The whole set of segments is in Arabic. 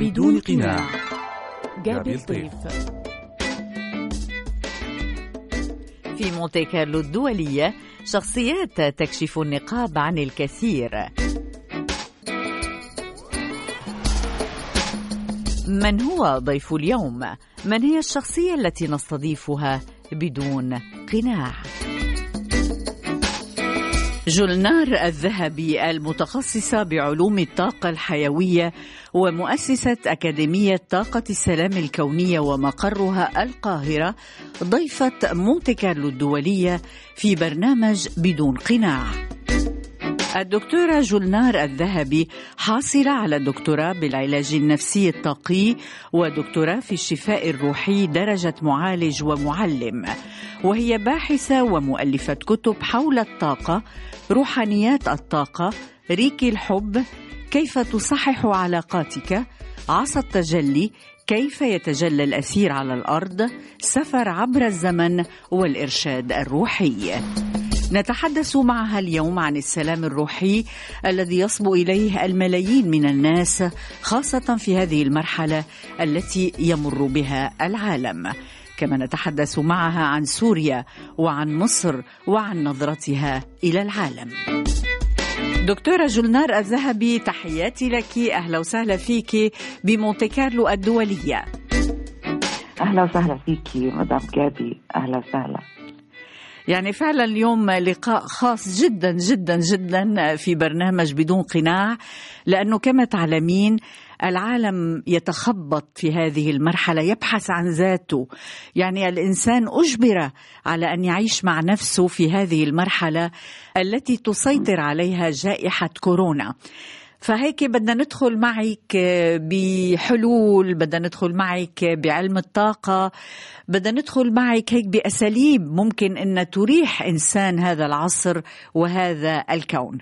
بدون قناع. جابي الطيف في مونتي كارلو الدولية شخصيات تكشف النقاب عن الكثير. من هو ضيف اليوم؟ من هي الشخصية التي نستضيفها بدون قناع؟ جولنار الذهبي المتخصصة بعلوم الطاقة الحيوية ومؤسسة أكاديمية طاقة السلام الكونية ومقرها القاهرة ضيفة مونتي كارلو الدولية في برنامج بدون قناع. الدكتورة جولنار الذهبي حاصلة على دكتوراه بالعلاج النفسي الطاقي ودكتوراه في الشفاء الروحي درجة معالج ومعلم. وهي باحثة ومؤلفة كتب حول الطاقة روحانيات الطاقة ريكي الحب كيف تصحح علاقاتك عصا التجلي كيف يتجلى الأثير على الأرض سفر عبر الزمن والإرشاد الروحي. نتحدث معها اليوم عن السلام الروحي الذي يصبو إليه الملايين من الناس خاصة في هذه المرحلة التي يمر بها العالم. كما نتحدث معها عن سوريا وعن مصر وعن نظرتها إلى العالم. دكتورة جولنار الذهبي تحياتي لك. أهلا وسهلا فيك بمونتي كارلو الدولية. أهلا وسهلا فيك مدام جابي. أهلا وسهلا. يعني فعلا اليوم لقاء خاص جدا جدا جدا في برنامج بدون قناع لأنه كما تعلمين العالم يتخبط في هذه المرحلة يبحث عن ذاته. يعني الإنسان أجبر على أن يعيش مع نفسه في هذه المرحلة التي تسيطر عليها جائحة كورونا. فهيك بدنا ندخل معك بحلول بدنا ندخل معك بعلم الطاقة بدنا ندخل معك هيك بأساليب ممكن أن تريح إنسان هذا العصر وهذا الكون.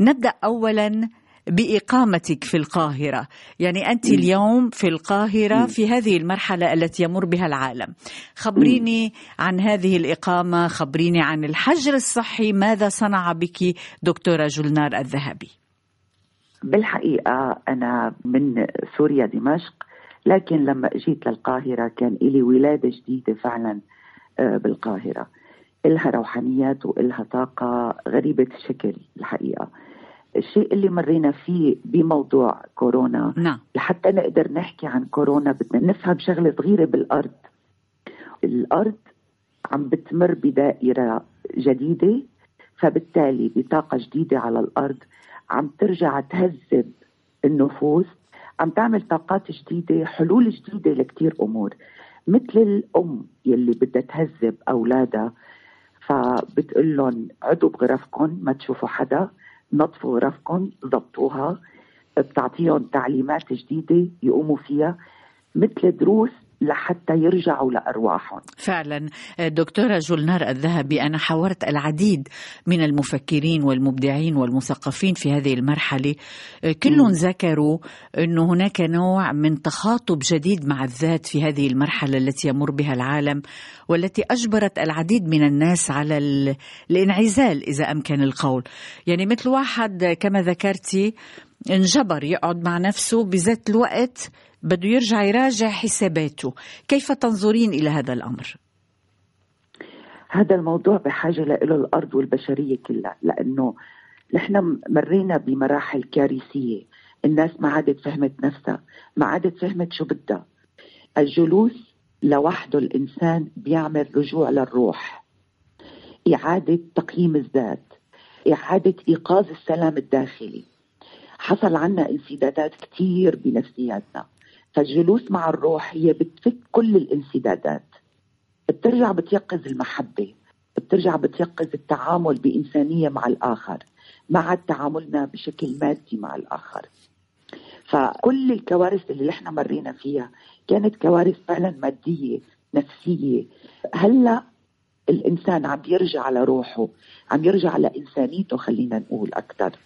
نبدأ أولا بإقامتك في القاهرة. يعني أنت اليوم في القاهرة في هذه المرحلة التي يمر بها العالم. خبريني عن هذه الإقامة خبريني عن الحجر الصحي ماذا صنع بك دكتورة جولنار الذهبي؟ بالحقيقة أنا من سوريا دمشق لكن لما أجيت للقاهرة كان إلي ولادة جديدة فعلا بالقاهرة. إلها روحانيات وإلها طاقة غريبة الشكل الحقيقة. الشيء اللي مرينا فيه بموضوع كورونا نعم. لحتى نقدر نحكي عن كورونا بدنا نفهم شغلة صغيرة بالأرض. الأرض عم بتمر بدائرة جديدة فبالتالي بطاقة جديدة على الأرض عم ترجع تهذب النفوس عم تعمل طاقات جديدة حلول جديدة لكتير أمور مثل الأم يلي بدها تهذب أولادها فبتقول لهم عدوا بغرفكم ما تشوفوا حدا نظفوا غرفكم ضبطوها بتعطيهم تعليمات جديدة يقوموا فيها مثل دروس لحتى يرجعوا لأرواحهم. فعلا. دكتورة جولنار الذهبي أنا حاورت العديد من المفكرين والمبدعين والمثقفين في هذه المرحلة. كلهم ذكروا أنه هناك نوع من تخاطب جديد مع الذات في هذه المرحلة التي يمر بها العالم والتي أجبرت العديد من الناس على الانعزال إذا أمكن القول. يعني مثل واحد كما ذكرتي انجبر يقعد مع نفسه بذات الوقت بده يرجع يراجع حساباته. كيف تنظرين إلى هذا الأمر؟ هذا الموضوع بحاجة له الأرض والبشرية كلها لأنه نحن مرينا بمراحل كارثية. الناس ما عادت فهمت نفسها ما عادت فهمت شو بدها. الجلوس لوحده الإنسان بيعمل رجوع للروح. إعادة تقييم الذات إعادة إيقاظ السلام الداخلي. حصل عنا انسدادات كتير بنفسياتنا. فالجلوس مع الروح هي بتفك كل الانسدادات. بترجع بتيقظ المحبة بترجع بتيقظ التعامل بإنسانية مع الآخر مع تعاملنا بشكل مادي مع الآخر. فكل الكوارث اللي إحنا مرينا فيها كانت كوارث فعلا مادية نفسية. هلأ الإنسان عم يرجع لروحه عم يرجع لإنسانيته خلينا نقول أكثر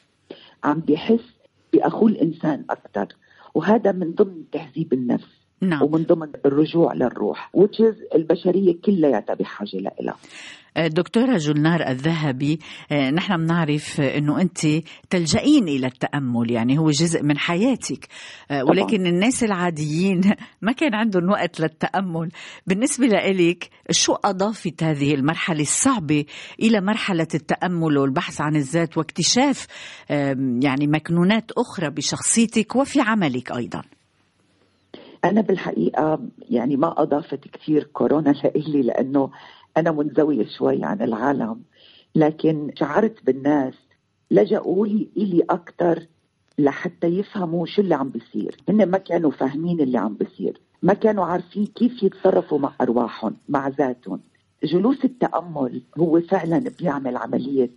عم بيحس بأخوه الإنسان أكثر وهذا من ضمن تهذيب النفس نعم. ومن ضمن الرجوع للروح وتشز البشرية كلياتها بحاجة لها دكتورة جلنار الذهبي آه، نحن بنعرف إنه أنت تلجئين إلى التأمل يعني هو جزء من حياتك. آه، ولكن الناس العاديين ما كان عندهم وقت للتأمل. بالنسبة لإلك شو أضافت هذه المرحلة الصعبة إلى مرحلة التأمل والبحث عن الذات واكتشاف يعني مكنونات أخرى بشخصيتك وفي عملك أيضا؟ أنا بالحقيقة يعني ما أضافت كثير كورونا لإلي لأنه أنا منزوية شوي عن العالم لكن شعرت بالناس لجأوا لي إلي أكثر لحتى يفهموا شو اللي عم بيصير. هن ما كانوا فاهمين اللي عم بيصير ما كانوا عارفين كيف يتصرفوا مع أرواحهم مع ذاتهم. جلوس التأمل هو فعلا بيعمل عملية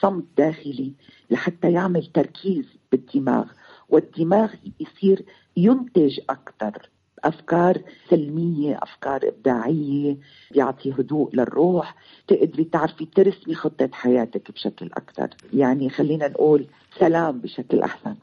صمت داخلي لحتى يعمل تركيز بالدماغ والدماغ يصير ينتج أكثر أفكار سلمية أفكار إبداعية بيعطي هدوء للروح. تقدري تعرفي ترسمي خطة حياتك بشكل أكثر. يعني خلينا نقول سلام بشكل أحسن.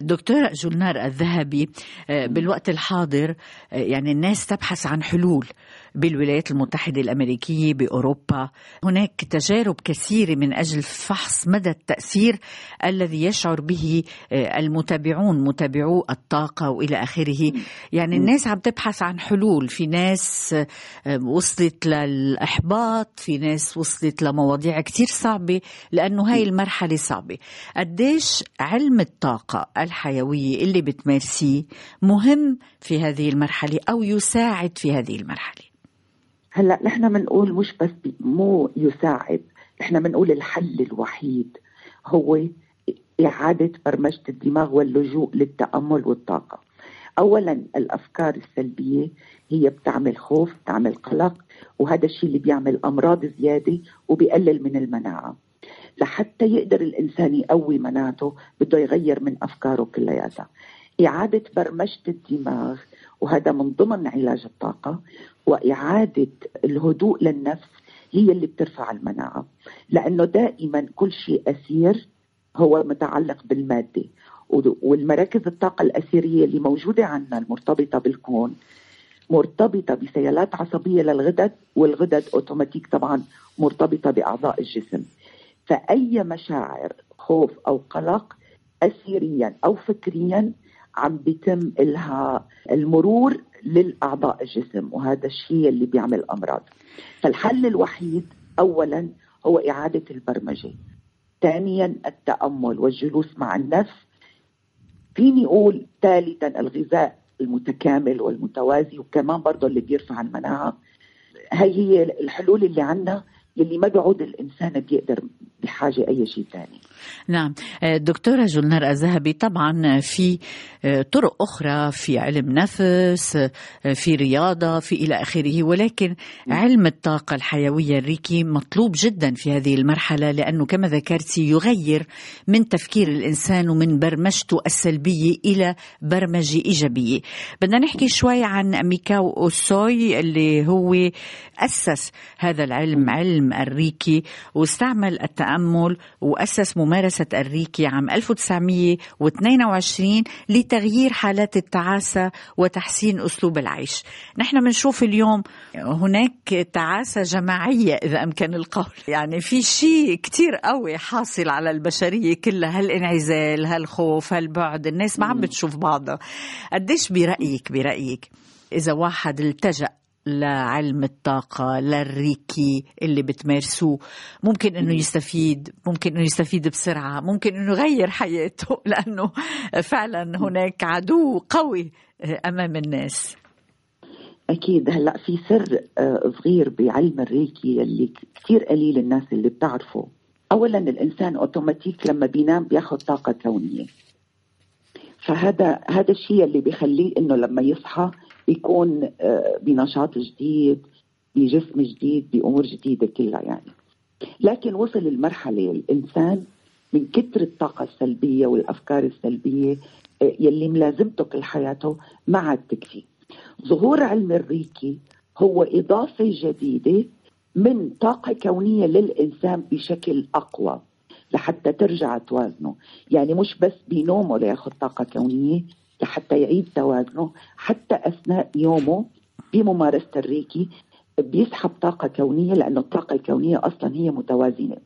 دكتورة جولنار الذهبي آه، بالوقت الحاضر آه، يعني الناس تبحث عن حلول. بالولايات المتحدة الأمريكية بأوروبا. هناك تجارب كثيرة من أجل فحص مدى التأثير الذي يشعر به آه، المتابعون متابعو الطاقة وإلى آخره. يعني الناس عم تبحث عن حلول. في ناس وصلت للإحباط في ناس وصلت لمواضيع كثير صعبة لأنه هاي المرحلة صعبة. قديش علم الطاقة الحيوية اللي بتمارسيه مهم في هذه المرحلة أو يساعد في هذه المرحلة؟ هلا نحن بنقول مش بس مو يساعد نحن بنقول الحل الوحيد هو إعادة برمجة الدماغ واللجوء للتأمل والطاقة. أولا الأفكار السلبية هي بتعمل خوف بتعمل قلق وهذا الشيء اللي بيعمل أمراض زيادة وبيقلل من المناعة. لحتى يقدر الإنسان يقوي مناعته بده يغير من أفكاره كلياتها. إعادة برمجة الدماغ وهذا من ضمن علاج الطاقة وإعادة الهدوء للنفس هي اللي بترفع المناعة. لأنه دائما كل شيء أسير هو متعلق بالمادة. والمراكز الطاقة الأسيرية اللي موجودة عندنا المرتبطة بالكون مرتبطة بسيالات عصبية للغدد والغدد أوتوماتيك طبعا مرتبطة بأعضاء الجسم. فأي مشاعر خوف أو قلق أسيريا أو فكريا عم بيتم لها المرور للأعضاء الجسم وهذا الشيء اللي بيعمل أمراض. فالحل الوحيد أولا هو إعادة البرمجة. ثانيا التأمل والجلوس مع النفس. فيني أقول ثالثا الغذاء المتكامل والمتوازي وكمان برضه اللي بيرفع المناعة. هي هي الحلول اللي عندنا يلي ما بيعود الإنسان بيقدر بحاجة أي شيء ثاني. نعم. آه، دكتورة جلنار الذهبي طبعا في آه، طرق أخرى في علم نفس آه، في رياضة في إلى آخره ولكن علم الطاقة الحيوية الريكي مطلوب جدا في هذه المرحلة لأنه كما ذكرتي يغير من تفكير الإنسان ومن برمجته السلبية إلى برمجة إيجابية. بدنا نحكي شوي عن ميكاو أوسوي اللي هو أسس هذا العلم علم الريكي واستعمل التأمل وأسس ممارسة الريكي عام 1922 لتغيير حالات التعاسة وتحسين أسلوب العيش. نحن بنشوف اليوم هناك تعاسة جماعية إذا أمكن القول. يعني في شيء كتير قوي حاصل على البشرية كلها. هالانعزال هالخوف هالبعد. الناس ما عم بتشوف بعضها. قديش برأيك برأيك إذا واحد التجأ لعلم الطاقة للريكي اللي بتمارسوه. ممكن إنه يستفيد ممكن إنه يستفيد بسرعة ممكن إنه يغير حياته لأنه فعلا هناك عدو قوي أمام الناس. أكيد. هلأ في سر آه، صغير بعلم الريكي اللي كثير قليل الناس اللي بتعرفه. اولا الإنسان أوتوماتيك لما بينام بياخذ طاقة كونية. فهذا هذا الشيء اللي بيخليه إنه لما يصحى يكون آه، بنشاط جديد بجسم جديد بأمور جديدة كلها يعني. لكن وصل المرحله الإنسان من كثر الطاقة السلبية والأفكار السلبية آه، يلي ملازمته كل حياته ما عاد تكفي. ظهور علم الريكي هو إضافة جديدة من طاقة كونية للإنسان بشكل أقوى لحتى ترجع توازنه. يعني مش بس بنومه لياخذ طاقة كونية لحتى يعيد توازنه حتى أثناء يومه بممارسة الريكي بيسحب طاقة كونية لأنه الطاقة الكونية أصلا هي متوازنة.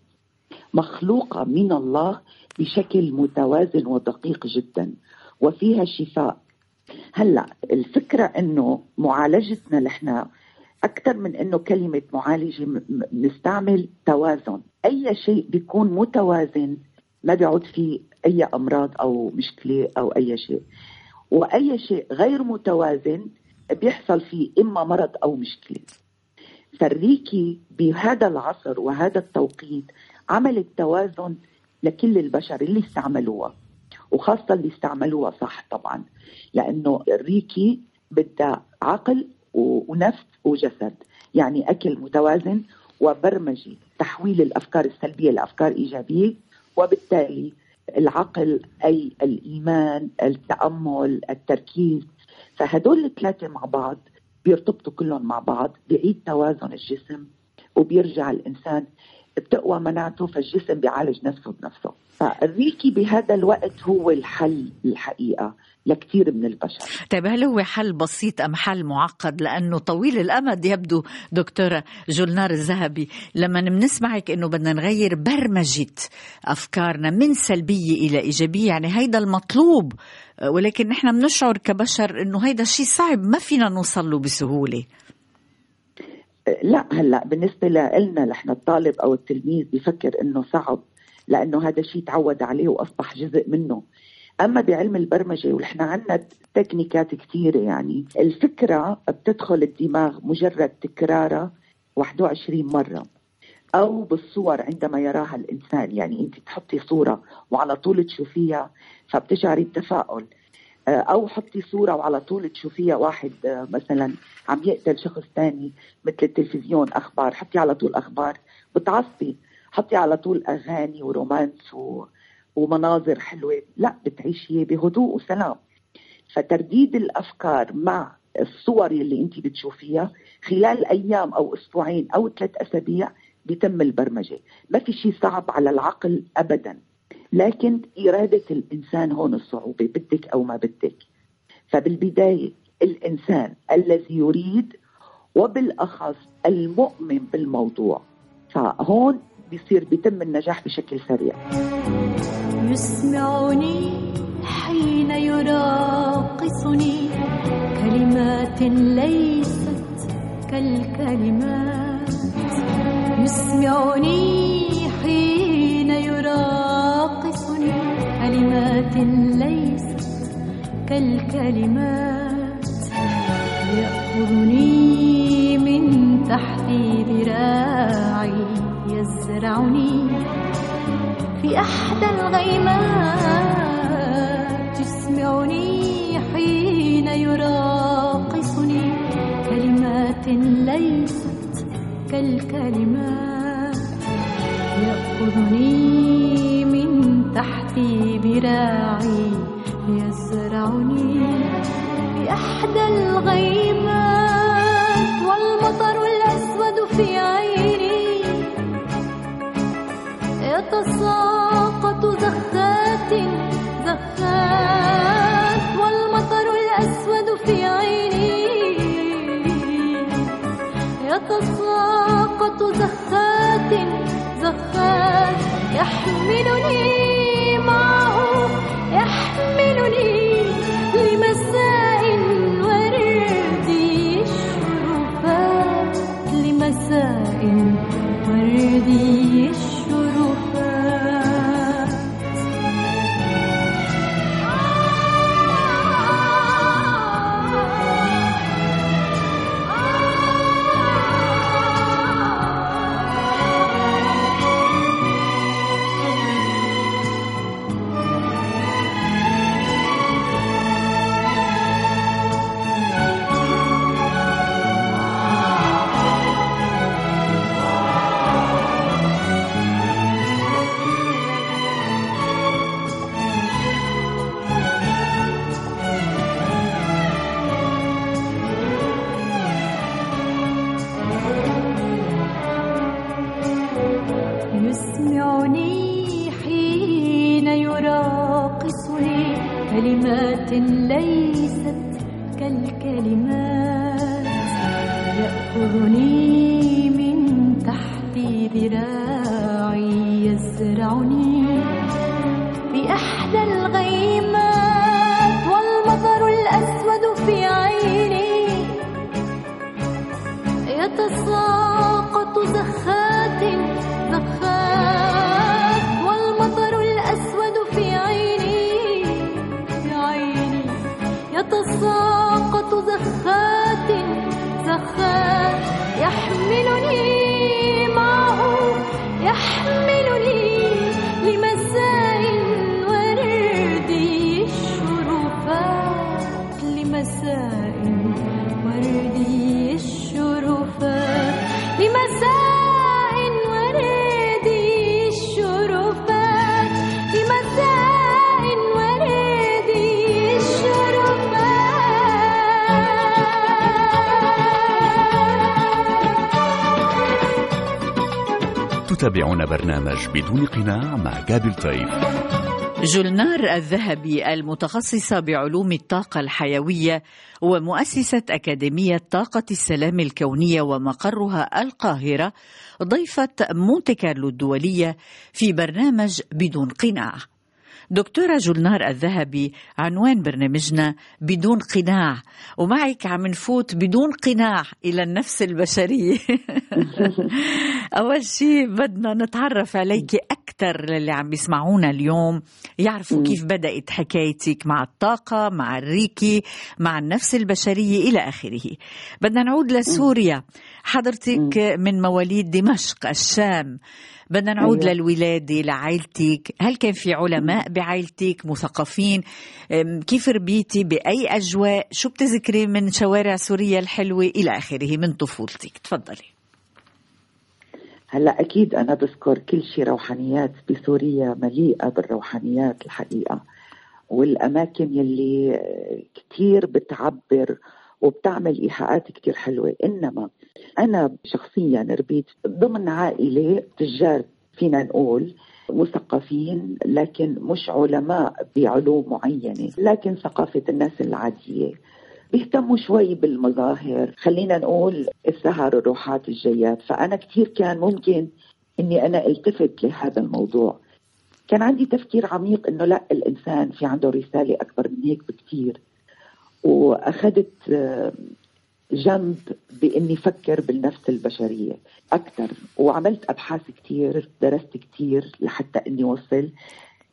مخلوقة من الله بشكل متوازن ودقيق جدا وفيها شفاء. هلأ الفكرة إنه معالجتنا نحن أكثر من إنه كلمة معالجة بنستعمل توازن. أي شيء بيكون متوازن ما بيعود فيه أي أمراض أو مشكلة أو أي شيء. وأي شيء غير متوازن بيحصل فيه إما مرض أو مشكلة. فالريكي بهذا العصر وهذا التوقيت عمل التوازن لكل البشر اللي استعملوها وخاصة اللي استعملوها صح طبعا لأنه الريكي بدها عقل ونفس وجسد يعني أكل متوازن وبرمجة تحويل الأفكار السلبية لأفكار إيجابية وبالتالي العقل أي الإيمان التأمل التركيز فهدول الثلاثة مع بعض بيرتبطوا كلهم مع بعض بيعيد توازن الجسم وبيرجع الإنسان بتقوى مناعته فالجسم بيعالج نفسه بنفسه. فالريكي بهذا الوقت هو الحل الحقيقة. لكثير من البشر. طيب هل هو حل بسيط أم حل معقد؟ لأنه طويل الأمد يبدو دكتورة جولنار الذهبي. لما بنسمعك أنه بدنا نغير برمجة أفكارنا من سلبية إلى إيجابية يعني هيدا المطلوب. ولكن نحن بنشعر كبشر أنه هيدا شيء صعب ما فينا نوصل له بسهولة. لا هلأ بالنسبة لنا نحن الطالب أو التلميذ بفكر أنه صعب لأنه هذا الشيء تعود عليه وأصبح جزء منه. أما بعلم البرمجة ونحن عندنا تكنيكات كثيره يعني. الفكرة بتدخل الدماغ مجرد تكرارها 21 مرة أو بالصور عندما يراها الإنسان. يعني أنت تحطي صورة وعلى طول تشوفيها فبتشعري بتفاؤل أو حطي صورة وعلى طول تشوفيها واحد مثلا عم يقتل شخص ثاني مثل التلفزيون أخبار حطي على طول أخبار. بتعصبي حطي على طول أغاني ورومانس و... ومناظر حلوة. لا بتعيشي بهدوء وسلام. فترديد الأفكار مع الصور اللي انت بتشوفيها خلال أيام أو أسبوعين أو ثلاث أسابيع بيتم البرمجة. ما في شيء صعب على العقل ابدا. لكن إرادة الإنسان هون الصعوبة بدك أو ما بدك. فبالبداية الإنسان الذي يريد وبالأخص المؤمن بالموضوع. فهون بيصير بيتم النجاح بشكل سريع. يسمعني حين يراقصني كلمات ليست كالكلمات. يسمعني حين يراقصني كلمات ليست كالكلمات. يأخذني من تحت ذراعي يزرعني في أحدى الغيمات. يسمعني حين يراقصني كلمات ليست كالكلمات. يأخذني من تحت ذراعي يزرعني في أحدى الغيمات. زخات والمطر الأسود في عيني. يتساقط زخات زخات يحملني. تتابعون برنامج بدون قناع مع جابل طيف جولنار الذهبي المتخصصة بعلوم الطاقة الحيوية ومؤسسة أكاديمية طاقة السلام الكونية ومقرها القاهرة ضيفة مونتي كارلو الدولية في برنامج بدون قناع. دكتورة جولنار الذهبي عنوان برنامجنا بدون قناع. ومعك عم نفوت بدون قناع إلى النفس البشرية. أول شيء بدنا نتعرف عليك أكثر للي عم بيسمعونا اليوم. يعرفوا كيف بدأت حكايتك مع الطاقة مع الريكي مع النفس البشرية إلى آخره. بدنا نعود لسوريا. حضرتك من مواليد دمشق الشام. بدنا نعود أيوة. للولادة لعائلتك. هل كان في علماء بعائلتك مثقفين؟ كيف ربيتي بأي أجواء؟ شو بتذكري من شوارع سوريا الحلوة إلى آخره من طفولتك؟ تفضلي. هلأ أكيد أنا بذكر كل شيء روحانيات بسوريا مليئة بالروحانيات الحقيقة والأماكن يلي كثير بتعبر وبتعمل إيحاءات كثير حلوة. إنما أنا شخصيا ربيت ضمن عائلة تجار فينا نقول مثقفين لكن مش علماء بعلوم معينة لكن ثقافة الناس العادية. بيهتموا شوي بالمظاهر خلينا نقول السهر الروحات الجيات فأنا كثير كان ممكن أني أنا التفت لهذا الموضوع. كان عندي تفكير عميق أنه لا الإنسان في عنده رسالة أكبر من هيك بكثير وأخذت جنب بإني فكر بالنفس البشرية أكثر وعملت أبحاث كثير درست كثير لحتى إني وصل.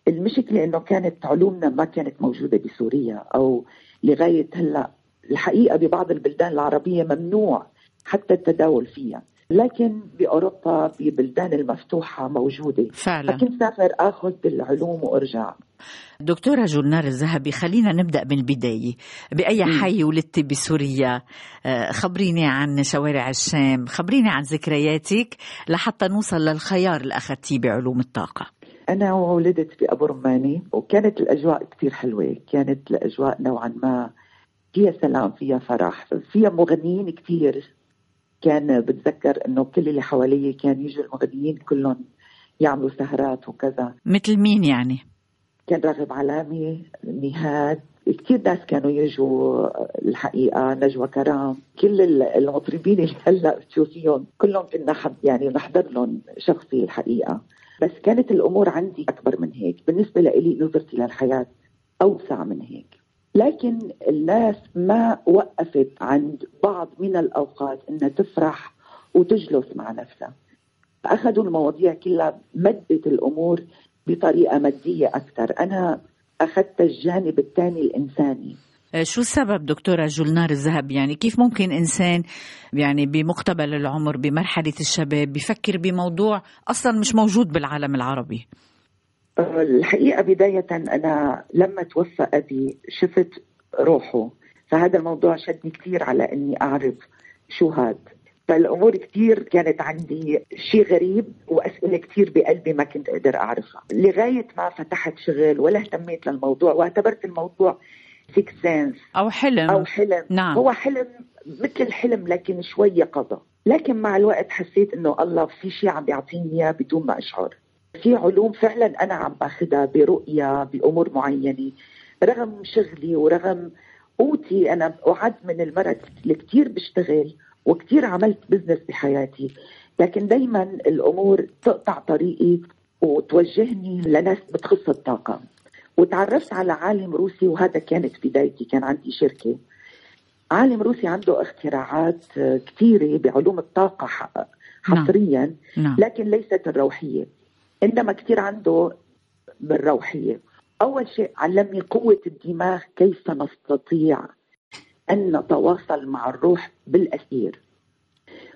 المشكلة إنه كانت علومنا ما كانت موجودة بسوريا أو لغاية هلأ. الحقيقة ببعض البلدان العربية ممنوع حتى التداول فيها. لكن بأوروبا ببلدان المفتوحة موجودة. فعلا. فكنت سافر آخذ العلوم وأرجع. دكتورة جولنار الذهبي خلينا نبدأ من البداية بأي حي ولدتي بسوريا؟ خبريني عن شوارع الشام خبريني عن ذكرياتك لحتى نوصل للخيار اللي أخذتيه بعلوم الطاقة. أنا ولدت بأبو رماني وكانت الأجواء كثير حلوة. كانت الأجواء نوعا ما فيها سلام فيها فرح فيها مغنيين كثير كان بتذكر إنه كل اللي حوالي كان يجوا المغنيين كلهم يعملوا سهرات وكذا. مثل مين يعني؟ كان راغب علامي نهاد كثير ناس كانوا يجوا الحقيقة نجوى كرام كل المطربين اللي هلأ بتشوفيهم كلهم كنا يعني نحضر لهم شخصي الحقيقة. بس كانت الأمور عندي أكبر من هيك. بالنسبة لي نظرتي للحياة أوسع من هيك. لكن الناس ما وقفت عند بعض من الأوقات إنها تفرح وتجلس مع نفسها. اخذوا المواضيع كلها مدت الأمور بطريقة مادية أكثر. أنا أخذت الجانب الثاني الإنساني. شو السبب دكتورة جولنار الذهب؟ يعني كيف ممكن إنسان يعني بمقتبل العمر بمرحلة الشباب بفكر بموضوع أصلا مش موجود بالعالم العربي؟ الحقيقة بداية أنا لما توفى أبي شفت روحه فهذا الموضوع شدني كثير على أني أعرف شو هاد. فالأمور كثير كانت عندي شيء غريب وأسئلة كثير بقلبي ما كنت أقدر أعرفها. لغاية ما فتحت شغل ولا اهتميت للموضوع واعتبرت الموضوع sixth sense أو حلم. أو حلم. نعم. هو حلم مثل الحلم لكن شوي يقظه لكن مع الوقت حسيت إنه الله في شيء عم بيعطيني إياه بدون ما أشعر. في علوم فعلا أنا عم باخذها برؤية بأمور معينة. رغم شغلي ورغم قوتي أنا أعد من المرض اللي كثير بشتغل وكثير عملت بزنس بحياتي. لكن دائما الأمور تقطع طريقي وتوجهني لناس بتخص الطاقة. وتعرفت على عالم روسي وهذا كانت بدايتي كان عندي شركة. عالم روسي عنده اختراعات كثيره بعلوم الطاقة حصريا نعم. لكن ليست الروحية. انما كثير عنده بالروحية. أول شيء علمني قوة الدماغ كيف نستطيع أن نتواصل مع الروح بالأسير.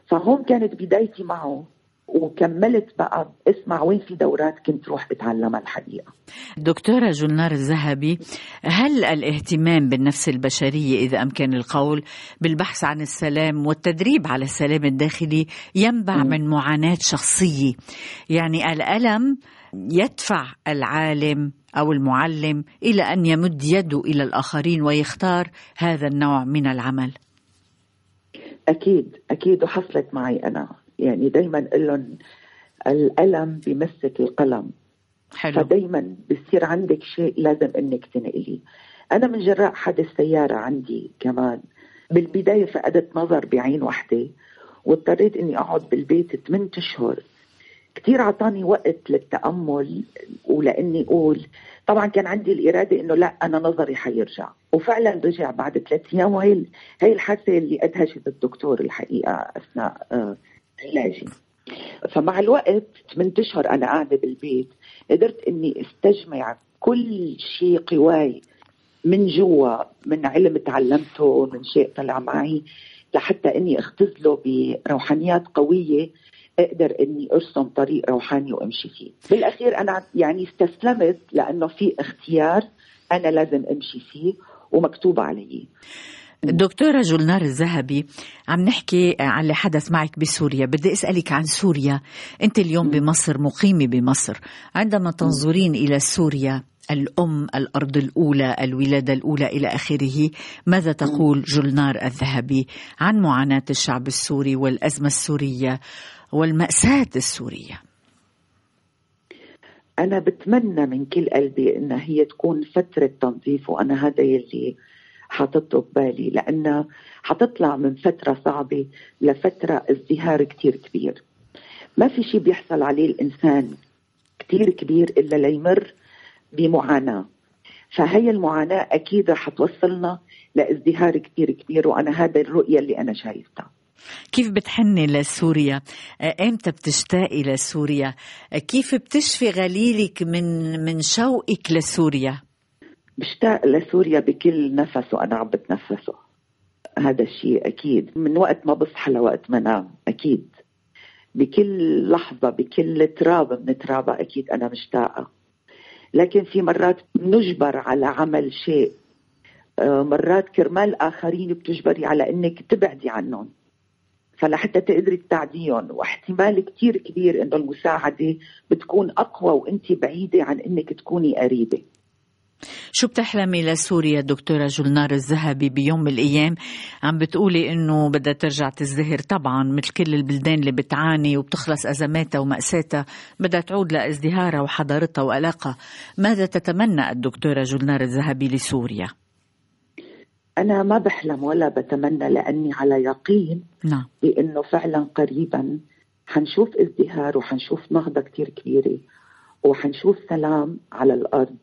فهون كانت بدايتي معه. وكملت بقى. اسمع وين في دورات كنت روح بتعلمها الحقيقة. دكتورة جلنار الذهبي هل الاهتمام بالنفس البشرية إذا أمكن القول بالبحث عن السلام والتدريب على السلام الداخلي ينبع م. من معاناة شخصية؟ يعني الألم يدفع العالم أو المعلم إلى أن يمد يده إلى الآخرين ويختار هذا النوع من العمل. أكيد أكيد وحصلت معي أنا. يعني دايما أقول لهم الألم بمسك القلم. حلو. فدايما بصير عندك شيء لازم إنك تنقليه. أنا من جراء حادث سيارة عندي كمان. بالبداية فقدت نظر بعين وحدة واضطريت إني أقعد بالبيت 8 أشهر. كثير اعطاني وقت للتأمل ولإني أقول طبعا كان عندي الإرادة إنه لا أنا نظري حيرجع. وفعلا رجع بعد ثلاث أيام وهي هي الحادثة اللي أدهشت الدكتور الحقيقة أثناء آه، علاجي فمع الوقت من أشهر أنا قاعدة بالبيت قدرت إني أستجمع كل شيء قواي من جوا من علم تعلمته من شيء طلع معي لحتى إني أختزله بروحانيات قوية أقدر إني أرسم طريق روحاني وأمشي فيه. بالأخير أنا يعني استسلمت لأنه في اختيار أنا لازم أمشي فيه ومكتوب علي. دكتورة جولنار الذهبي عم نحكي عن اللي حدث معك بسوريا. بدي أسألك عن سوريا. أنت اليوم بمصر مقيمة بمصر. عندما تنظرين إلى سوريا الأم الأرض الأولى الولادة الأولى إلى آخره ماذا تقول جولنار الذهبي عن معاناة الشعب السوري والأزمة السورية والمأساة السورية؟ أنا بتمنى من كل قلبي إنها هي تكون فترة تنظيف وأنا هذا يلي حاطته ببالي لأنها حتطلع من فترة صعبة لفترة ازدهار كتير كبير. ما في شيء بيحصل عليه الإنسان كتير كبير إلا ليمر بمعاناة. فهي المعاناة أكيد رح توصلنا لازدهار كتير كبير وأنا هذا الرؤية اللي أنا شايفتها كيف بتحني لسوريا؟ إمتى بتشتاقي لسوريا؟ كيف بتشفي غليلك من من شوقك لسوريا؟ بشتاق لسوريا بكل نفس وأنا عم بتنفسه. هذا الشيء أكيد. من وقت ما بصحى لوقت ما نام أكيد. بكل لحظة بكل تراب من ترابها أكيد أنا مشتاقة. لكن في مرات نجبر على عمل شيء. آه، مرات كرمال آخرين بتجبري على أنك تبعدي عنهم. فلحتى تقدري تساعديهم. واحتمال كتير كبير إنه المساعدة بتكون أقوى وانت بعيدة عن إنك تكوني قريبة. شو بتحلمي لسوريا دكتورة جلنار الذهبي بيوم من الأيام عم بتقولي إنه بدها ترجع تزدهر طبعا مثل كل البلدان اللي بتعاني وبتخلص أزماتها ومأساتها بدها تعود لازدهارها وحضارتها وعلاقة ماذا تتمنى الدكتورة جلنار الذهبي لسوريا؟ أنا ما بحلم ولا بتمنى لأني على يقين نعم. بأنه فعلا قريبا حنشوف ازدهار وحنشوف نهضة كتير كبيرة وحنشوف سلام على الأرض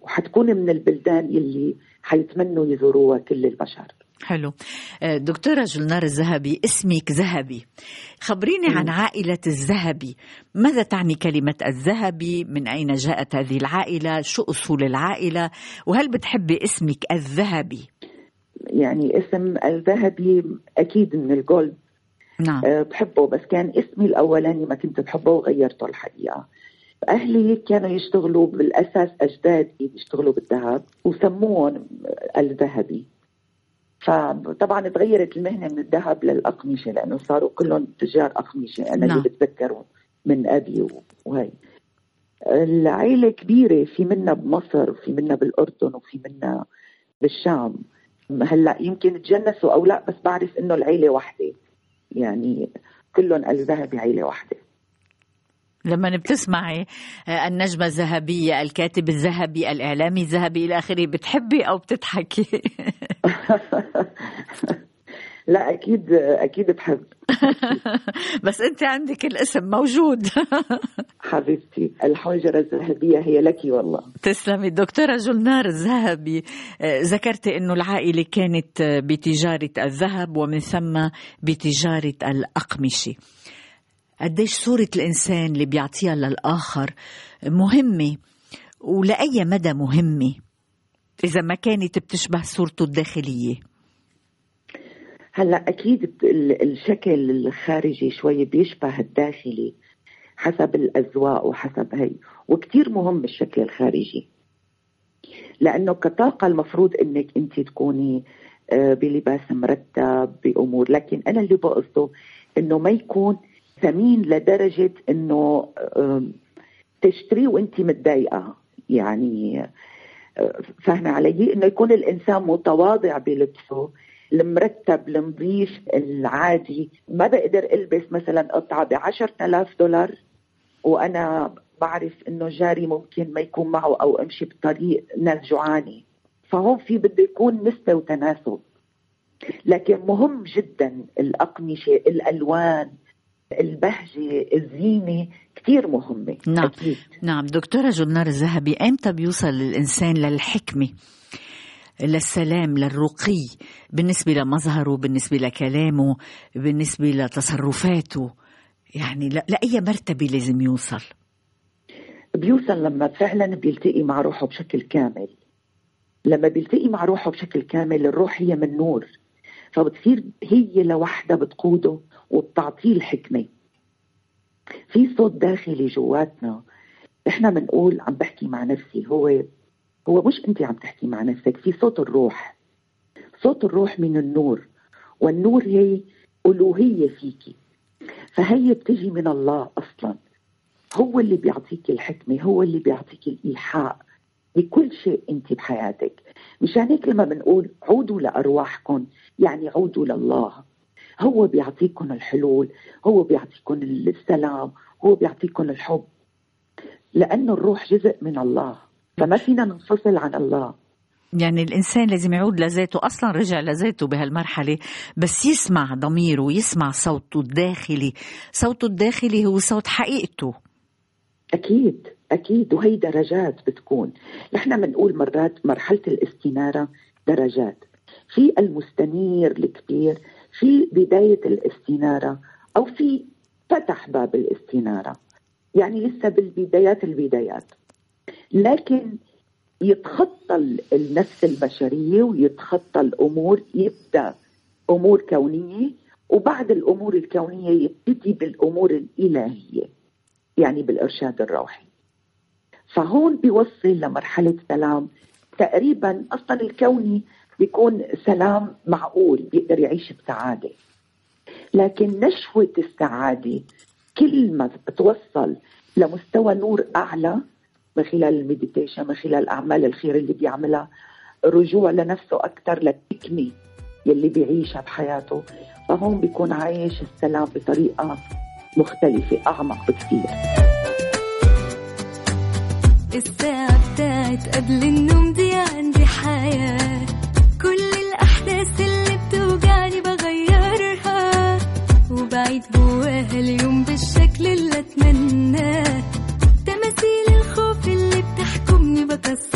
وحتكون من البلدان اللي حيتمنوا يزوروها كل البشر. حلو. آه، دكتورة جلنار الذهبي اسمك ذهبي. خبريني عن عائلة الذهبي. ماذا تعني كلمة الذهبي؟ من أين جاءت هذه العائلة؟ شو أصول العائلة؟ وهل بتحبي اسمك الذهبي؟ يعني اسم الذهبي أكيد من الجولد. نعم. أه بحبه بس كان اسمي الأولاني ما كنت بحبه وغيرته الحقيقة. أهلي كانوا يشتغلوا بالأساس أجدادي بيشتغلوا بالذهب وسموهم الذهبي. فطبعا تغيرت المهنة من الذهب للأقمشة لأنه صاروا كلهم تجار أقمشة أنا نعم. اللي بتذكره من أبي وهي. العيلة كبيرة في منا بمصر وفي منا بالأردن وفي منا بالشام. هلأ يمكن تجنسوا أو لا بس بعرف إنه العيلة وحده يعني كلهم الذهبي عيلة وحده لما بتسمعي آه، النجمة الذهبية الكاتب الذهبي الإعلامي الذهبي إلى آخره بتحبي أو بتضحكي؟ لا أكيد أكيد بحب. بس أنت عندك الاسم موجود. حبيبتي الحنجره الذهبية هي لك والله. تسلمي. الدكتورة جولنار الذهبي آه، ذكرتي أنه العائلة كانت آه، بتجارة الذهب ومن ثم بتجارة الأقمشة. قديش صورة الإنسان اللي بيعطيها للآخر مهمة ولأي مدى مهمة؟ إذا ما كانت بتشبه صورته الداخلية. هلأ أكيد ال- الشكل الخارجي شوي بيشبه الداخلي حسب الأذواق وحسب هي وكتير مهم الشكل الخارجي. لأنه كطاقة المفروض إنك أنت تكوني آه، بلباس مرتب بأمور لكن أنا اللي بقصده إنه ما يكون ثمين لدرجة إنه تشتريه وأنت متضايقة. يعني آه، فاهمة علي؟ إنه يكون الإنسان متواضع بلبسه المرتب النظيف العادي. ما بقدر ألبس مثلا قطعة ب 10000 دولار وأنا بعرف إنه جاري ممكن ما يكون معه أو أمشي بطريق ناس جوعانه فهون في بده يكون نسبه وتناسب لكن مهم جدا الأقمشة الألوان البهجة الزينة كثير مهمة نعم. أكيد. نعم. دكتورة جولنار الذهبي أمتى بيوصل الإنسان للحكمة للسلام للرقي بالنسبة لمظهره بالنسبة لكلامه بالنسبة لتصرفاته؟ يعني لأي مرتبة لازم يوصل؟ بيوصل لما فعلا بيلتقي مع روحه بشكل كامل. لما بيلتقي مع روحه بشكل كامل الروح هي من نور. فبتصير هي لوحدها بتقوده. وبتعطيه الحكمة في صوت داخلي جواتنا. إحنا بنقول عم بحكي مع نفسي. هو هو مش أنت عم تحكي مع نفسك في صوت الروح. صوت الروح من النور. والنور هي ألوهية فيكي فهي بتجي من الله أصلاً. هو اللي بيعطيك الحكمة هو اللي بيعطيك الإيحاء بكل شيء أنت بحياتك. مشان هيك لما بنقول عودوا لأرواحكم يعني عودوا لله. هو بيعطيكم الحلول هو بيعطيكم السلام هو بيعطيكم الحب. لأنه الروح جزء من الله فما فينا ننفصل عن الله. يعني الإنسان لازم يعود لذاته أصلا رجع لذاته بهالمرحلة بس يسمع ضميره ويسمع صوته الداخلي. صوته الداخلي هو صوت حقيقته. أكيد أكيد وهي درجات بتكون. نحن بنقول مرات مرحلة الاستنارة درجات. في المستنير الكبير في بداية الاستنارة أو في فتح باب الاستنارة يعني لسه بالبدايات البدايات. لكن يتخطى ال- النفس البشرية ويتخطى الأمور يبدأ أمور كونية وبعد الأمور الكونية يبتدي بالأمور الإلهية يعني بالإرشاد الروحي. فهون بيوصل لمرحلة سلام. تقريبا أصلا الكوني بيكون سلام معقول بيقدر يعيش بسعادة. لكن نشوة السعادة كل ما بتوصل لمستوى نور أعلى من خلال المديتيشن من خلال أعمال الخير اللي بيعملها رجوع لنفسه أكثر للحكمة يلي بيعيشها بحياته. فهون بيكون عايش السلام بطريقة مختلفة أعمق بكثير. الساعة بتاعت قبل النوم دي عندي حياة وبعيد جواها اليوم بالشكل اللي أتمناه. تماثيل الخوف اللي بتحكمني بكسرها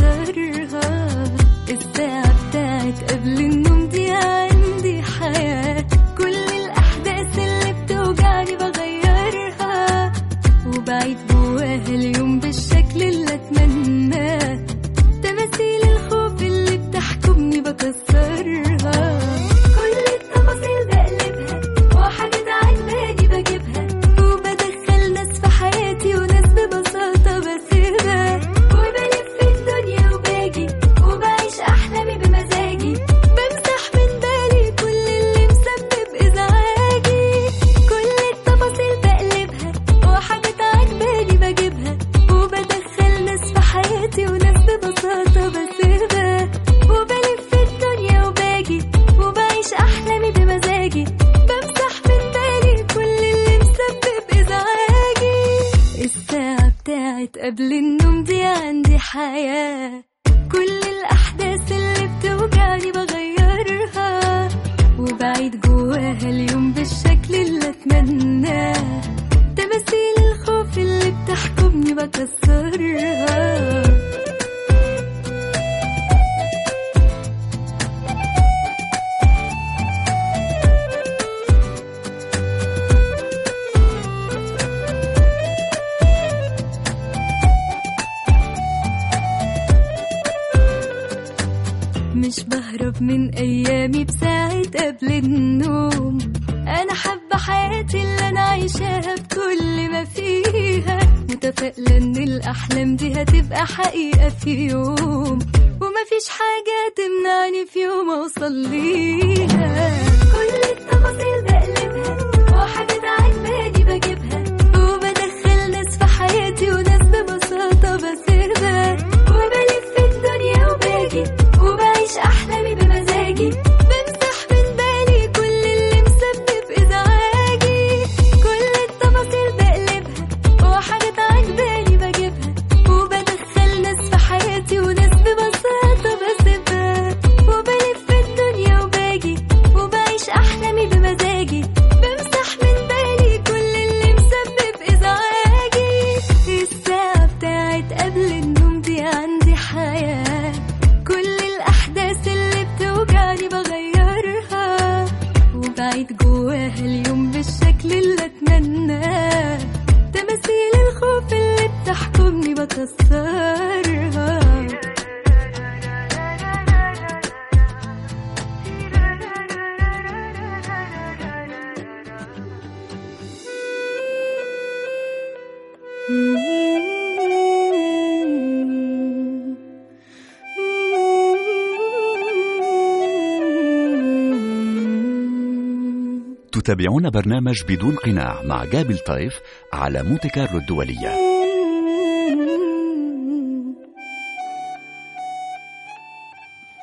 تتابعون برنامج بدون قناع مع جابل طيف على مونتي كارلو الدولية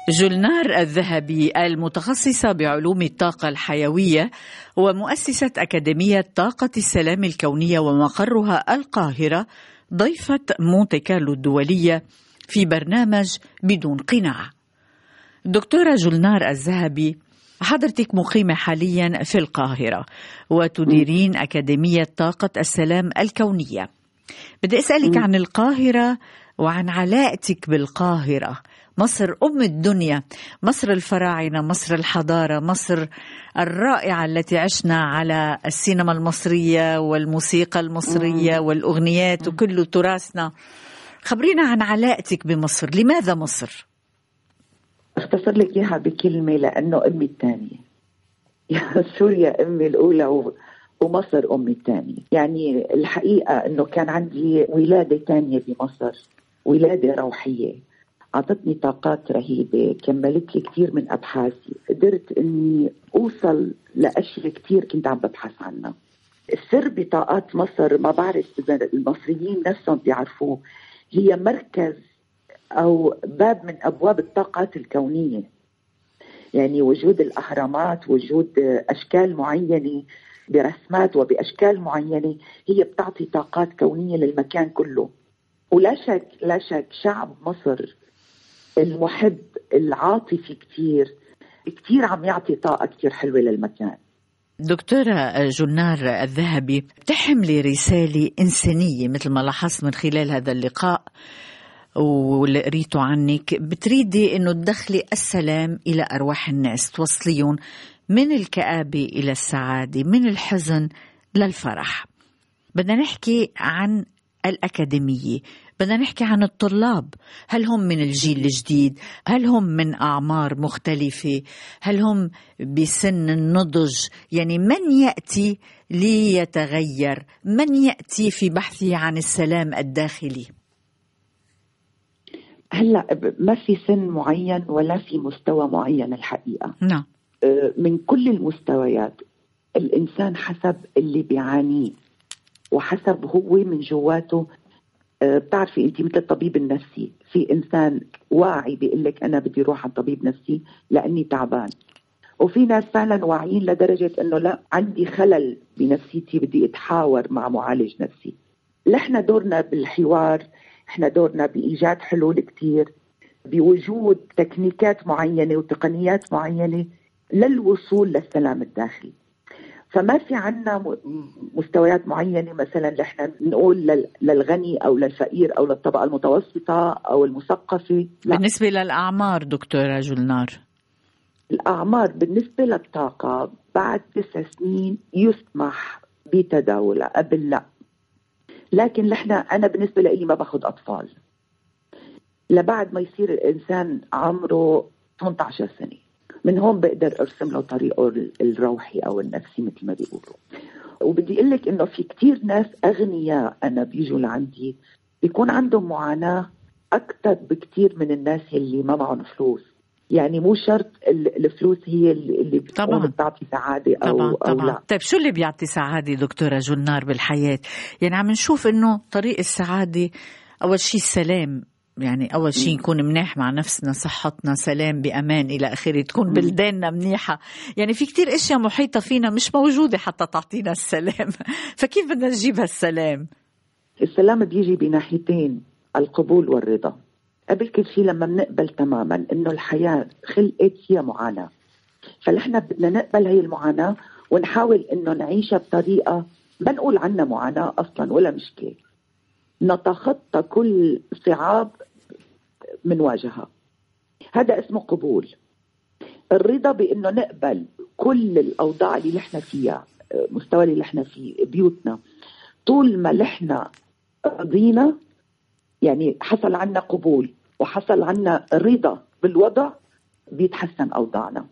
جولنار الذهبي المتخصصة بعلوم الطاقة الحيوية ومؤسسة أكاديمية طاقة السلام الكونية ومقرها القاهرة ضيفة مونتي كارلو الدولية في برنامج بدون قناع. دكتورة جولنار الذهبي حضرتك مقيمة حاليا في القاهرة وتديرين أكاديمية طاقة السلام الكونية. بدي أسألك عن القاهرة وعن علاقتك بالقاهرة. مصر أم الدنيا مصر الفراعنة مصر الحضارة مصر الرائعة التي عشنا على السينما المصرية والموسيقى المصرية والأغنيات وكل تراثنا. خبرينا عن علاقتك بمصر. لماذا مصر؟ اختصر لك إياها بكلمة لأنه أمي الثانية. سوريا أمي الأولى و... ومصر أمي الثانية. يعني الحقيقة إنه كان عندي ولادة ثانية بمصر ولادة روحية. أعطتني طاقات رهيبة كملت لي كثير من أبحاثي. قدرت إني أوصل لأشياء كثير كنت عم ببحث عنها. السر بطاقات مصر ما بعرف إذا المصريين نفسهم بيعرفوه هي مركز أو باب من أبواب الطاقات الكونية. يعني وجود الأهرامات وجود أشكال معينة برسمات وبأشكال معينة هي بتعطي طاقات كونية للمكان كله. ولا شك لا شك شعب مصر المحب العاطفي كثير كثير عم يعطي طاقة كثير حلوة للمكان. دكتورة جنار الذهبي بتحملي رسالة إنسانية مثل ما لاحظت من خلال هذا اللقاء. واللي قريته عنك بتريدي إنه تدخلي السلام إلى أرواح الناس توصليهم من الكآبة إلى السعادة من الحزن للفرح. بدنا نحكي عن الأكاديمية بدنا نحكي عن الطلاب. هل هم من الجيل الجديد؟ هل هم من أعمار مختلفة؟ هل هم بسن النضج؟ يعني من يأتي ليتغير؟ من يأتي في بحثه عن السلام الداخلي؟ هلأ ما في سن معين ولا في مستوى معين الحقيقة. نعم. من كل المستويات الإنسان حسب اللي بيعانيه وحسب هو من جواته. بتعرفي انت مثل الطبيب النفسي في إنسان واعي بيقول لك أنا بدي أروح على طبيب نفسي لأني تعبان. وفي ناس فعلا واعيين لدرجة إنه لا عندي خلل بنفسيتي بدي أتحاور مع معالج نفسي. نحن دورنا بالحوار إحنا دورنا بإيجاد حلول كتير بوجود تكنيكات معينة وتقنيات معينة للوصول للسلام الداخلي. فما في عنا مستويات معينة مثلا نحن نقول للغني أو للفقير أو للطبقة المتوسطة أو المثقفة. لا. بالنسبة للأعمار دكتورة جولنار الأعمار بالنسبة للطاقة بعد تسع سنين يسمح بتداولها. قبل لا. لكن نحن أنا بالنسبة لي ما باخذ أطفال. لبعد ما يصير الإنسان عمره 18 سنة من هون بقدر أرسم له طريقه الروحي أو النفسي مثل ما بيقولوا. وبدي أقول لك إنه في كثير ناس أغنياء أنا بيجوا لعندي بيكون عندهم معاناة أكثر بكثير من الناس اللي ما معهم فلوس. يعني مو شرط الفلوس هي اللي طبعا. بتعطي سعادة أو طبعا طبعا لا. طيب شو اللي بيعطي سعادة دكتورة جنار بالحياة؟ يعني عم نشوف إنه طريق السعادة أول شيء السلام يعني أول شيء نكون منيح مع نفسنا صحتنا سلام بأمان إلى آخره. تكون بلداننا منيحة. يعني في كتير أشياء محيطة فينا مش موجودة حتى تعطينا السلام. فكيف بدنا نجيب هالسلام؟ السلام بيجي بناحيتين القبول والرضا. قبل كل شيء لما بنقبل تماما إنه الحياة خلقت فيها معاناة. فنحن بدنا نقبل هي المعاناة ونحاول إنه نعيشها بطريقة ما نقول عنا معاناة أصلا ولا مشكلة. نتخطى كل صعاب منواجهها هذا اسمه قبول. الرضا بإنه نقبل كل الأوضاع اللي نحن فيها مستوى اللي نحن فيه بيوتنا. طول ما نحن رضينا يعني حصل عنا قبول. وحصل عنا رضا بالوضع بيتحسن أوضاعنا.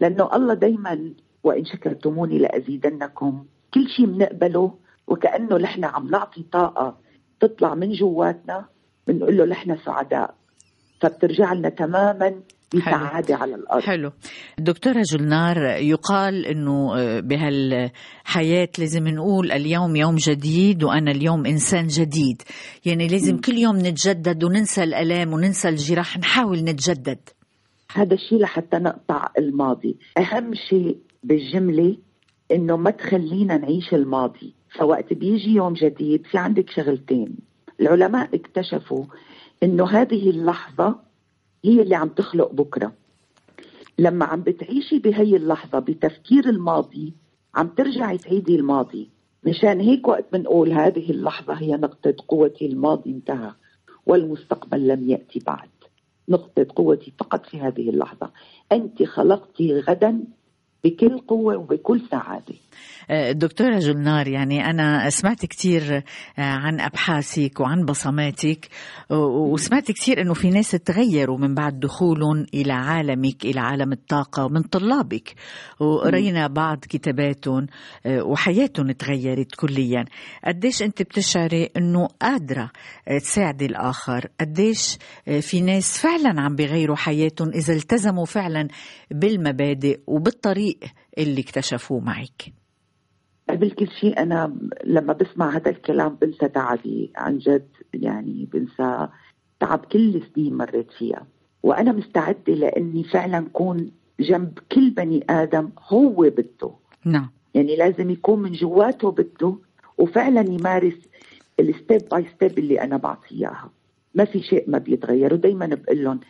لأنه الله دائما وإن شكرتموني لأزيدنكم. كل شيء بنقبله وكأنه نحن عم نعطي طاقة تطلع من جواتنا بنقول له نحن سعداء. فبترجع لنا تماما بسعادة على الأرض. حلو. دكتورة جلنار يقال أنه بهالحياة لازم نقول اليوم يوم جديد وأنا اليوم إنسان جديد. يعني لازم. كل يوم نتجدد وننسى الألام وننسى الجراح نحاول نتجدد. هذا الشيء لحتى نقطع الماضي. أهم شيء بالجملة إنه ما تخلينا نعيش الماضي. فوقت بيجي يوم جديد في عندك شغلتين. العلماء اكتشفوا إنه هذه اللحظة هي اللي عم تخلق بكرة. لما عم بتعيشي بهي اللحظة بتفكير الماضي عم ترجعي تعيدي الماضي. مشان هيك وقت بنقول هذه اللحظة هي نقطة قوتي الماضي انتهى والمستقبل لم يأتي بعد. نقطة قوتي فقط في هذه اللحظة. أنت خلقتي غدا بكل قوة وبكل سعادة. آه، دكتورة جلنار يعني أنا سمعت كثير آه، عن أبحاثك وعن بصماتك وسمعت كثير أنه في ناس تغيروا من بعد دخولهم إلى عالمك إلى عالم الطاقة من طلابك. وقرينا بعض كتاباتهم آه، وحياتهم تغيرت كليا. قديش أنت بتشعري أنه قادرة تساعدي الآخر؟ قديش في ناس فعلا عم بيغيروا حياتهم إذا التزموا فعلا بالمبادئ وبالطريق اللي اكتشفوه معك؟ قبل كل شيء أنا لما بسمع هذا الكلام بنسى تعبي. عن جد يعني بنسى تعب كل سنين مريت فيها. وأنا مستعدة لأني فعلا كون جنب كل بني آدم هو بده. نعم. يعني لازم يكون من جواته بده وفعلا يمارس ال step by step اللي أنا بعطيه إياها. ما في شيء ما بيتغير. ودائما بقول لهم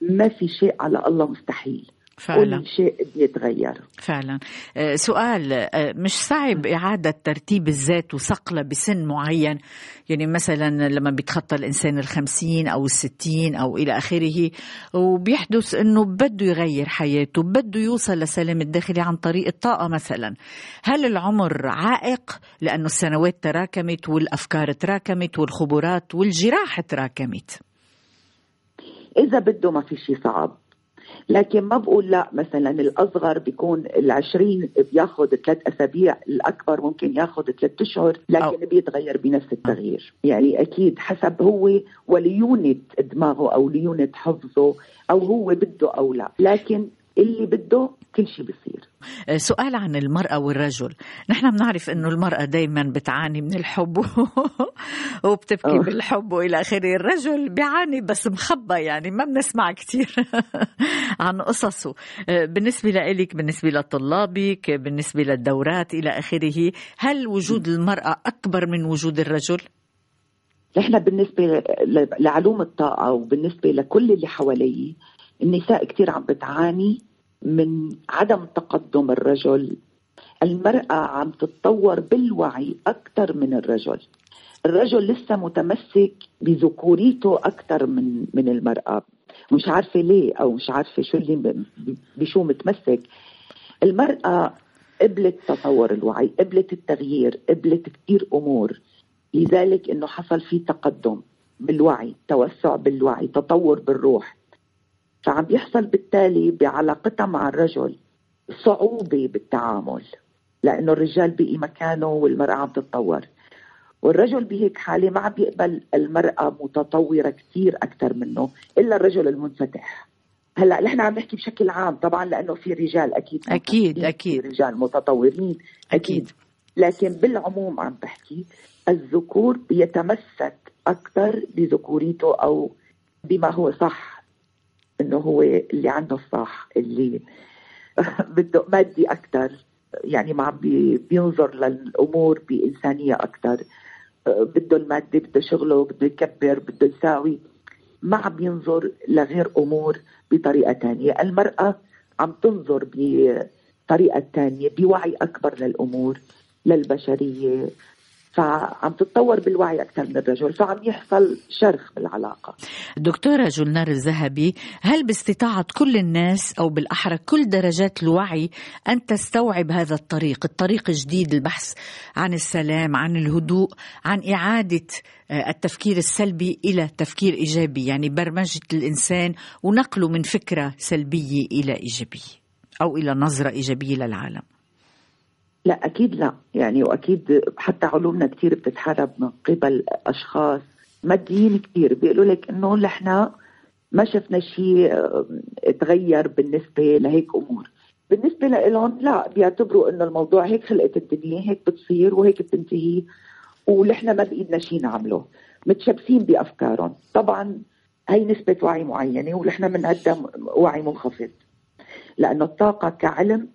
ما في شيء على الله مستحيل. فعلا. كل شيء بيتغير. فعلا. آه، سؤال آه، مش صعب إعادة ترتيب الذات وصقله بسن معين؟ يعني مثلا لما بيتخطى الإنسان الخمسين أو الستين أو إلى آخره وبيحدث أنه بده يغير حياته بده يوصل لسلام الداخلي عن طريق الطاقة مثلا. هل العمر عائق لأنه السنوات تراكمت والأفكار تراكمت والخبرات والجراح تراكمت؟ إذا بده ما في شيء صعب. لكن ما بقول لا مثلا الأصغر بيكون العشرين بياخذ ثلاث أسابيع الأكبر ممكن ياخذ ثلاث أشهر لكن أو. بيتغير بنفس التغيير يعني أكيد حسب هو وليونة دماغه أو ليونة حفظه أو هو بده أو لا لكن اللي بده كل شيء بصير آه، سؤال عن المرأة والرجل نحن بنعرف أنه المرأة دايما بتعاني من الحب وبتبكي أوه. بالحب وإلى آخره الرجل بيعاني بس مخبى يعني ما بنسمع كثير عن قصصه آه، بالنسبة لإلك بالنسبة لطلابك بالنسبة للدورات إلى آخره هل وجود المرأة أكبر من وجود الرجل؟ نحن بالنسبة لعلوم الطاقة وبالنسبة لكل اللي حوالي النساء كثير عم بتعاني من عدم تقدم الرجل. المرأة عم تتطور بالوعي أكثر من الرجل. الرجل لسه متمسك بذكوريته أكثر من من المرأة. مش عارفة ليه أو مش عارفة شو اللي بشو متمسك. المرأة قبلت تطور الوعي قبلت التغيير قبلت كثير أمور. لذلك إنه حصل في تقدم بالوعي توسع بالوعي تطور بالروح. فعم بيحصل بالتالي بعلاقتها مع الرجل صعوبة بالتعامل لأنه الرجال بقي مكانه والمرأة عم تتطور. والرجل بهيك حالة ما عم بيقبل المرأة متطورة كثير أكثر منه إلا الرجل المنفتح. هلأ نحن عم نحكي بشكل عام طبعا لأنه في رجال أكيد أكيد أكيد. رجال متطورين أكيد, أكيد. لكن بالعموم عم بحكي الذكور بيتمسك أكثر بذكوريته أو بما هو صح. انه هو اللي عنده الصح اللي بده مادي أكثر يعني ما عم بينظر للأمور بإنسانية أكثر بده المادة بده شغله بده يكبر بده يساوي. ما عم ينظر لغير أمور بطريقة ثانية، المرأة عم تنظر بطريقة ثانية بوعي أكبر للأمور للبشرية فعم تتطور بالوعي أكثر من الرجل فعم يحصل شرخ بالعلاقة. دكتورة جولنار الذهبي هل باستطاعة كل الناس أو بالأحرى كل درجات الوعي أن تستوعب هذا الطريق؟ الطريق الجديد البحث عن السلام عن الهدوء عن إعادة آه، التفكير السلبي إلى تفكير إيجابي يعني برمجة الإنسان ونقله من فكرة سلبية إلى إيجابية أو إلى نظرة إيجابية للعالم. لا أكيد لا. يعني وأكيد حتى علومنا كثير بتتحارب من قبل أشخاص ماديين كثير بيقولوا لك إنه نحن ما شفنا شيء تغير بالنسبة لهيك أمور. بالنسبة لهم لا بيعتبروا إنه الموضوع هيك خلقت الدنيا هيك بتصير وهيك بتنتهي ونحن ما بإيدنا شيء نعمله. متشبثين بأفكارهم. طبعا هي نسبة وعي معينة ونحن بنقدم وعي منخفض. لأنه الطاقة كعلم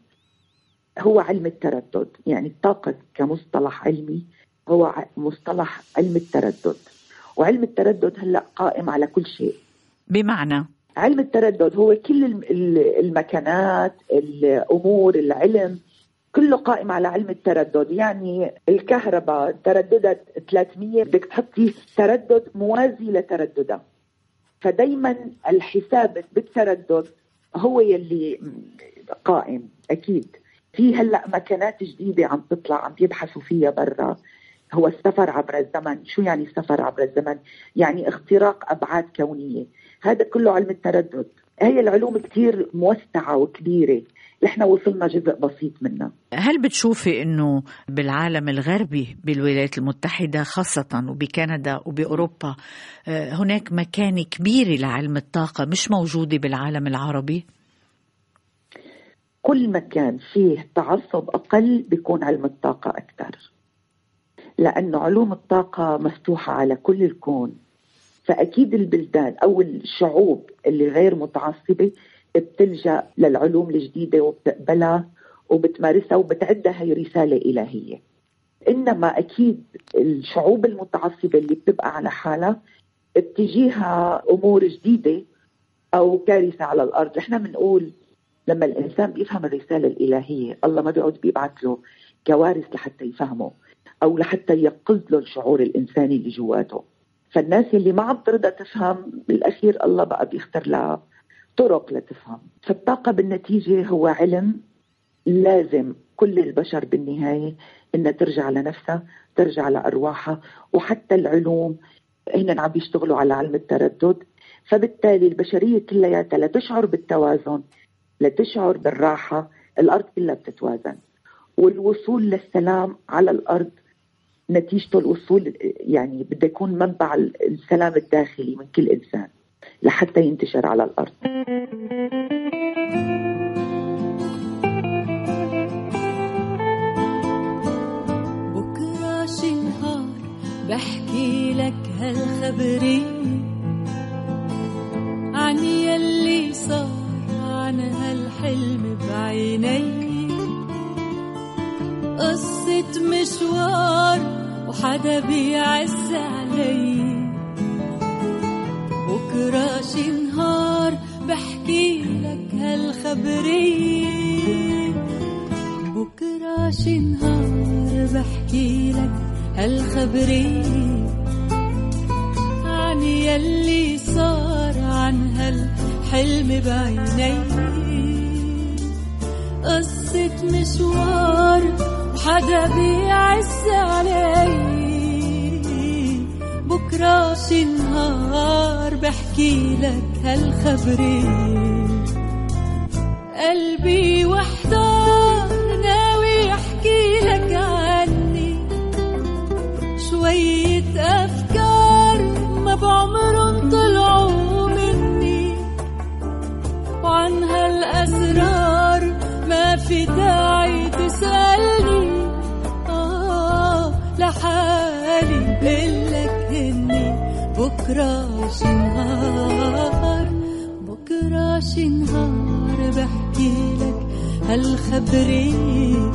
هو علم التردد يعني الطاقة كمصطلح علمي هو مصطلح علم التردد. وعلم التردد هلأ قائم على كل شيء. بمعنى؟ علم التردد هو كل المكانات الأمور العلم كله قائم على علم التردد. يعني الكهرباء ترددت 300 بدك تحطي تردد موازي لترددها فدايما الحساب بالتردد هو يلي قائم أكيد. في هلأ مكانات جديدة عم تطلع عم يبحثوا فيها برا. هو السفر عبر الزمن. شو يعني السفر عبر الزمن؟ يعني اختراق أبعاد كونية. هذا كله علم التردد. هي العلوم كثير موسعة وكبيرة. نحن وصلنا جزء بسيط منها. هل بتشوفي إنه بالعالم الغربي بالولايات المتحدة خاصة وبكندا وبأوروبا آه، هناك مكانه كبيره لعلم الطاقة مش موجودة بالعالم العربي؟ كل مكان فيه تعصب أقل بيكون علم الطاقة أكثر. لأنه علوم الطاقة مفتوحة على كل الكون. فأكيد البلدان أو الشعوب اللي غير متعصبة بتلجأ للعلوم الجديدة وبتقبلها وبتمارسها وبتعدها هي رسالة إلهية. إنما أكيد الشعوب المتعصبة اللي بتبقى على حالها بتجيها أمور جديدة أو كارثة على الأرض. نحن بنقول لما الإنسان بيفهم الرسالة الإلهية الله ما بيقعد بيبعث له كوارث لحتى يفهمه أو لحتى يقظ له الشعور الإنساني اللي جواته. فالناس اللي ما عم ترضى تفهم بالأخير الله بقى بيختار لها طرق لتفهم. فالطاقة بالنتيجة هو علم لازم كل البشر بالنهاية إنها ترجع لنفسها ترجع لأرواحها وحتى العلوم. هن عم بيشتغلوا على علم التردد. فبالتالي البشرية كلياتها لتشعر بالتوازن لتشعر بالراحة الأرض كلها بتتوازن. والوصول للسلام على الأرض نتيجته الوصول يعني بده يكون منبع السلام الداخلي من كل إنسان لحتى ينتشر على الأرض. بكرة شي نهار بحكي لك هالخبرية عن يلي صار. عن هالحلم بعيني. قصة مشوار وحدا بيعز علي. بكرة شي نهار بحكي لك هالخبرية بكرة شي نهار بحكي لك هالخبرية عن يلي صار عن هالخبرية حلم بعيني. قصة مشوار وحدا بيعز علي. بكرة شي نهار بحكي لك هالخبرية قلبي وحدار بكرة شي نهار بكرة شي نهار بحكي لك هالخبرية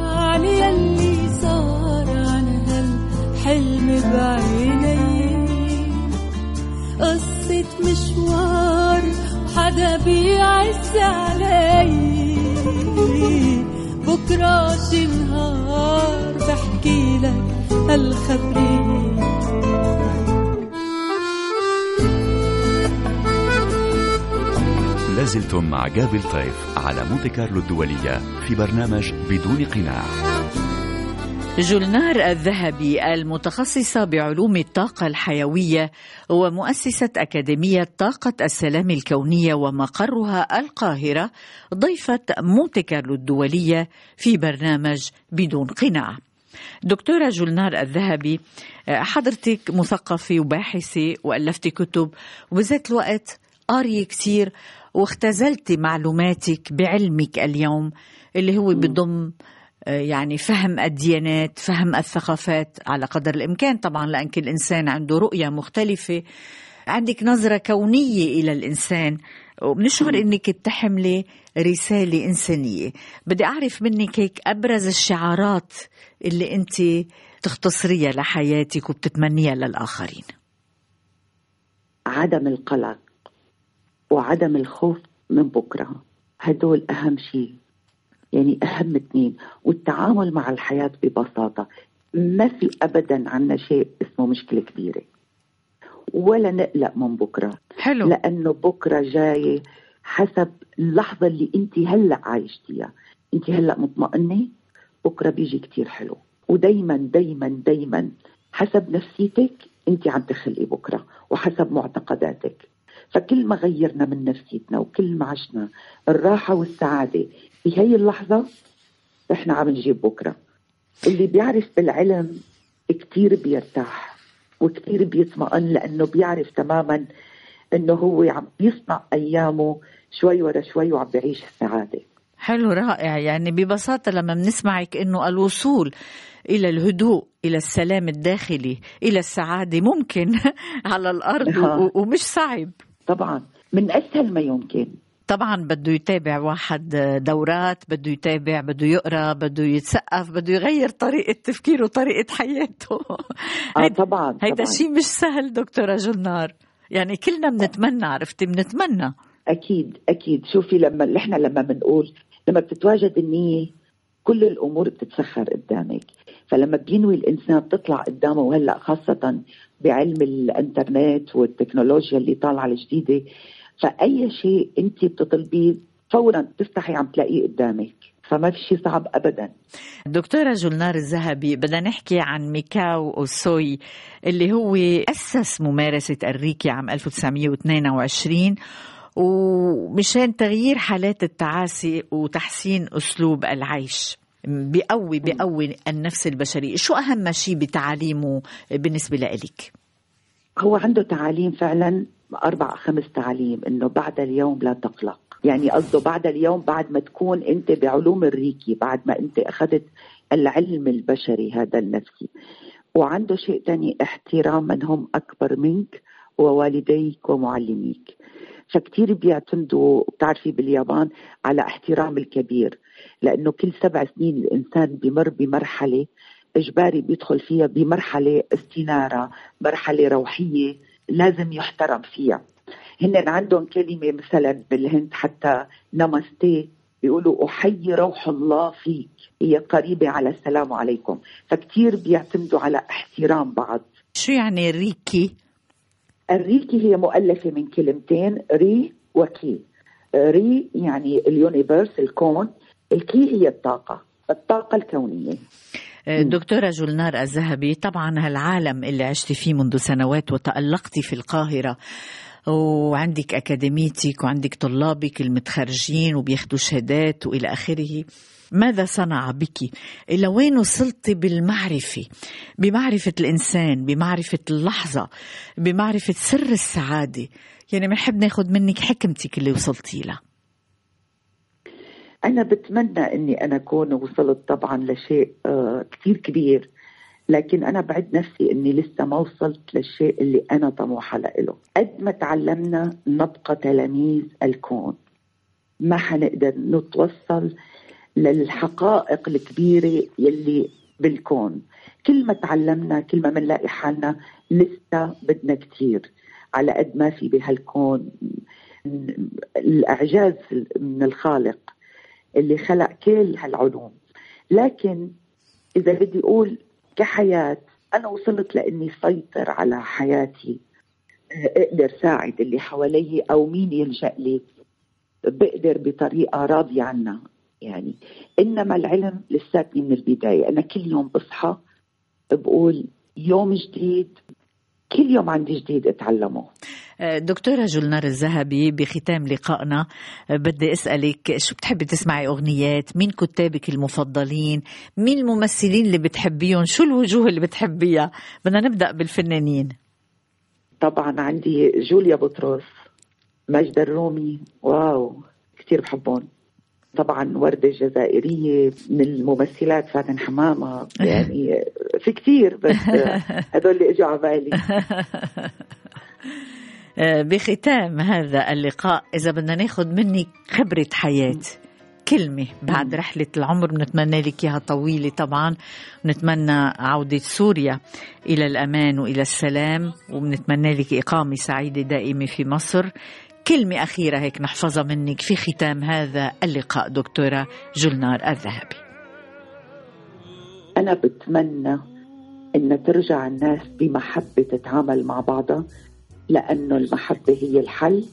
عن يلي صار عن هالحلم بعيني. قصة مشوار حدا بيعز علي. بكرة شي نهار بحكي لك هالخبرية لازلتم مع جابل طيف على مونتي كارلو الدولية في برنامج بدون قناع. جولنار الذهبي المتخصصة بعلوم الطاقة الحيوية ومؤسسة أكاديمية طاقة السلام الكونية ومقرها القاهرة ضيفة مونتي كارلو الدولية في برنامج بدون قناع. دكتورة جولنار الذهبي حضرتك مثقفة وباحثة وألفتي كتب وبذات الوقت قارية كثير واختزلتي معلوماتك بعلمك اليوم اللي هو بضم يعني فهم الديانات فهم الثقافات على قدر الإمكان. طبعا لأن كل إنسان عنده رؤية مختلفة. عندك نظرة كونية إلى الإنسان. وبنشعر إنك بتحملي رسالة إنسانية. بدي أعرف منك هيك أبرز الشعارات اللي أنت تختصريها لحياتك وبتتمنيها للآخرين. عدم القلق. وعدم الخوف من بكرة. هدول أهم شيء. يعني أهم اثنين والتعامل مع الحياة ببساطة. ما في أبدا عنا شيء اسمه مشكلة كبيرة. ولا نقلق من بكرة. حلو. لأنه بكرة جاي حسب اللحظة اللي أنت هلأ عايشتيها. أنت هلأ مطمئنة؟ بكرة بيجي كتير حلو. ودايما دايما دايما حسب نفسيتك أنت عم تخلقي بكرة. وحسب معتقداتك. فكل ما غيرنا من نفسيتنا وكل ما عشنا الراحة والسعادة في هي اللحظة إحنا عم نجيب بكرة. اللي بيعرف بالعلم كتير بيرتاح وكتير بيطمئن لأنه بيعرف تماما إنه هو عم بيصنع أيامه شوي ورا شوي وعم بيعيش السعادة. حلو رائع. يعني ببساطة لما بنسمعك إنه الوصول إلى الهدوء إلى السلام الداخلي إلى السعادة ممكن على الأرض آه. و- ومش صعب. طبعا. من أسهل ما يمكن. طبعا بده يتابع واحد دورات بده يتابع بده يقرأ بده يتثقف بده يغير طريقة تفكيره وطريقة حياته. هيدا- طبعا هيدا طبعا. شيء مش سهل دكتورة جنار يعني كلنا بنتمنى عرفتي؟ بنتمنى. أكيد أكيد. شوفي لما إحنا لما بنقول لما بتتواجد النية كل الأمور بتتسخر قدامك. فلما بينوي الإنسان بتطلع قدامه وهلأ خاصة بعلم الانترنت والتكنولوجيا اللي طالعة الجديدة. فأي شيء أنت بتطلبيه فورا بتفتحي عم تلاقيه قدامك. فما في شيء صعب ابدا. دكتورة جولنار الذهبي بدنا نحكي عن ميكاو أوسوي اللي هو أسس ممارسة الريكي عام 1922 ومشان تغيير حالات التعاسي وتحسين أسلوب العيش. بيقوي بيقوي النفس البشرية شو أهم شيء بتعاليمه بالنسبة لإلك؟ هو عنده تعاليم فعلا أربع خمس تعاليم إنه بعد اليوم لا تقلق. يعني قصده بعد اليوم بعد ما تكون أنت بعلوم الريكي بعد ما أنت أخذت العلم البشري هذا النفسي. وعنده شيء تاني احترام من هم أكبر منك ووالديك ومعلميك. فكتير بيعتمدوا بتعرفي باليابان على احترام الكبير. لأنه كل سبع سنين الإنسان بمر بمرحلة إجباري بيدخل فيها بمرحلة استنارة مرحلة روحية لازم يحترم فيها. هن عندهم كلمة مثلا بالهند حتى نمستي بيقولوا أحيي روح الله فيك. هي قريبة على السلام عليكم. فكتير بيعتمدوا على احترام بعض. شو يعني الريكي؟ الريكي هي مؤلفة من كلمتين ري وكي. ري يعني ال universe الكون. الكي هي الطاقة الطاقة الكونية. دكتورة جولنار الذهبي طبعا هالعالم اللي عشتي فيه منذ سنوات وتألقتي في القاهرة وعندك أكاديميتك وعندك طلابك المتخرجين وبياخدوا شهادات وإلى آخره. ماذا صنع بك؟ إلى وين وصلت بالمعرفة؟ بمعرفة الإنسان بمعرفة اللحظة بمعرفة سر السعادة؟ يعني بنحب ناخد منك حكمتك اللي وصلتي لها. أنا بتمنى إني أنا أكون وصلت طبعا لشيء آه كثير كبير لكن أنا بعد نفسي إني لسه ما وصلت للشيء اللي أنا طموحة له. قد ما تعلمنا نبقى تلاميذ الكون ما حنقدر نتوصل للحقائق الكبيرة يلي بالكون. كل ما تعلمنا كل ما بنلاقي حالنا لسه بدنا كثير على قد ما في بهالكون الإعجاز من الخالق. اللي خلق كل هالعلوم. لكن إذا بدي أقول كحياة أنا وصلت لإني سيطر على حياتي. أقدر ساعد اللي حوالي أو مين يلجأ لي. بقدر بطريقة راضية عنها. يعني إنما العلم لساتني من البداية. أنا كل يوم بصحى بقول يوم جديد كل يوم عندي جديد أتعلمه. دكتورة جولنار الذهبي بختام لقائنا. بدي أسألك شو بتحبي تسمعي أغنيات؟ مين كتابك المفضلين؟ مين الممثلين اللي بتحبيهم؟ شو الوجوه اللي بتحبيها؟ بدنا نبدأ بالفنانين. طبعا عندي جوليا بطرس مجد الرومي. واو كثير بحبهم. طبعا وردة الجزائرية من الممثلات فاتن حمامة. يعني في كثير بس هدول اللي إجوا على بالي. بختام هذا اللقاء. إذا بدنا ناخذ منك خبرة حياة كلمة بعد رحلة العمر بنتمنى لك إياها طويلة طبعا. بنتمنى عودة سوريا إلى الأمان وإلى السلام وبنتمنى لك إقامة سعيدة دائمة في مصر. كلمة أخيرة هيك نحفظها منك في ختام هذا اللقاء دكتورة جلنار الذهبي. أنا بتمنى إن ترجع الناس بمحبة تتعامل مع بعضها. لأنه المحبة هي الحل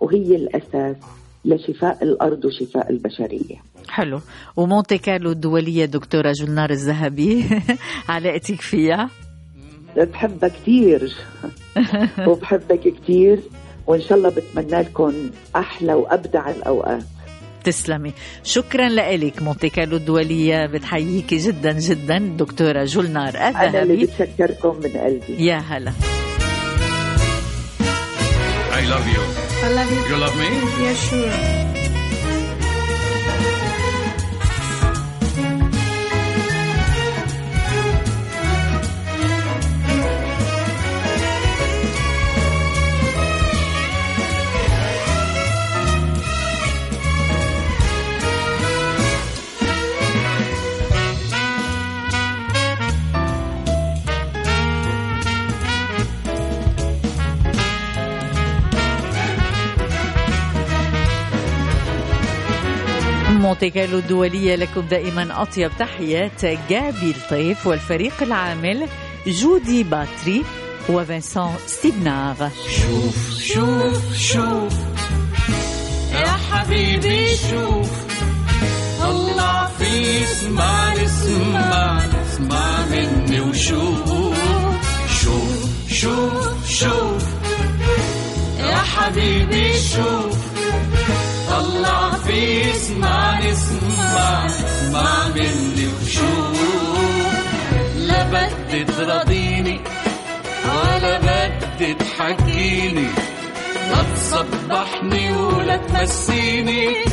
وهي الأساس لشفاء الأرض وشفاء البشرية. حلو. ومونتي كارلو الدولية دكتورة جلنار الذهبي علاقتك فيها؟ بحبها كثير وبحبك كثير وإن شاء الله بتمنى لكم أحلى وأبدع الأوقات. تسلمي. شكرا لك مونتي كارلو الدولية. بتحييك جدا جدا دكتورة جلنار الذهبي أنا اللي بتشكركم من قلبي. يا هلا. I love you. I love you. You love me? Yeah, sure. مونتي كارلو الدولية لكم دائما. أطيب تحيات جابي الطيف والفريق العامل جودي باتري وفنسان ستيبنار. شوف شوف شوف. يا حبيبي شوف. طلع في اسمعني اسمعني اسمع مني وشوف. شوف شوف شوف. يا حبيبي شوف. طلع في اسمعني اسمعني اسمع مني وشوف. لا بدي تراضيني ولا بدي تحكيني لا تصبحني ولا تمسيني.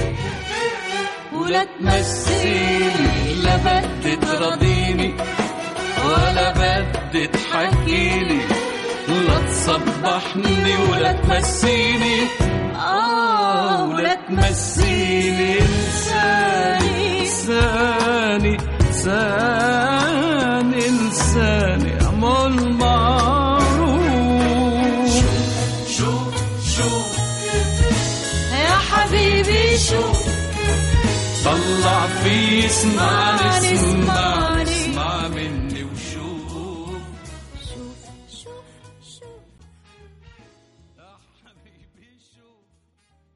ولا تمسيني لا بدي تراضيني ولا بدي تحكيني لا تصبحني ولا تمسيني. آه ولا تمسيني. إنساني إنساني إنساني إنساني. أعمل معروف. شوف شوف يا حبيبي شوف طلع في اسمعني اسمعني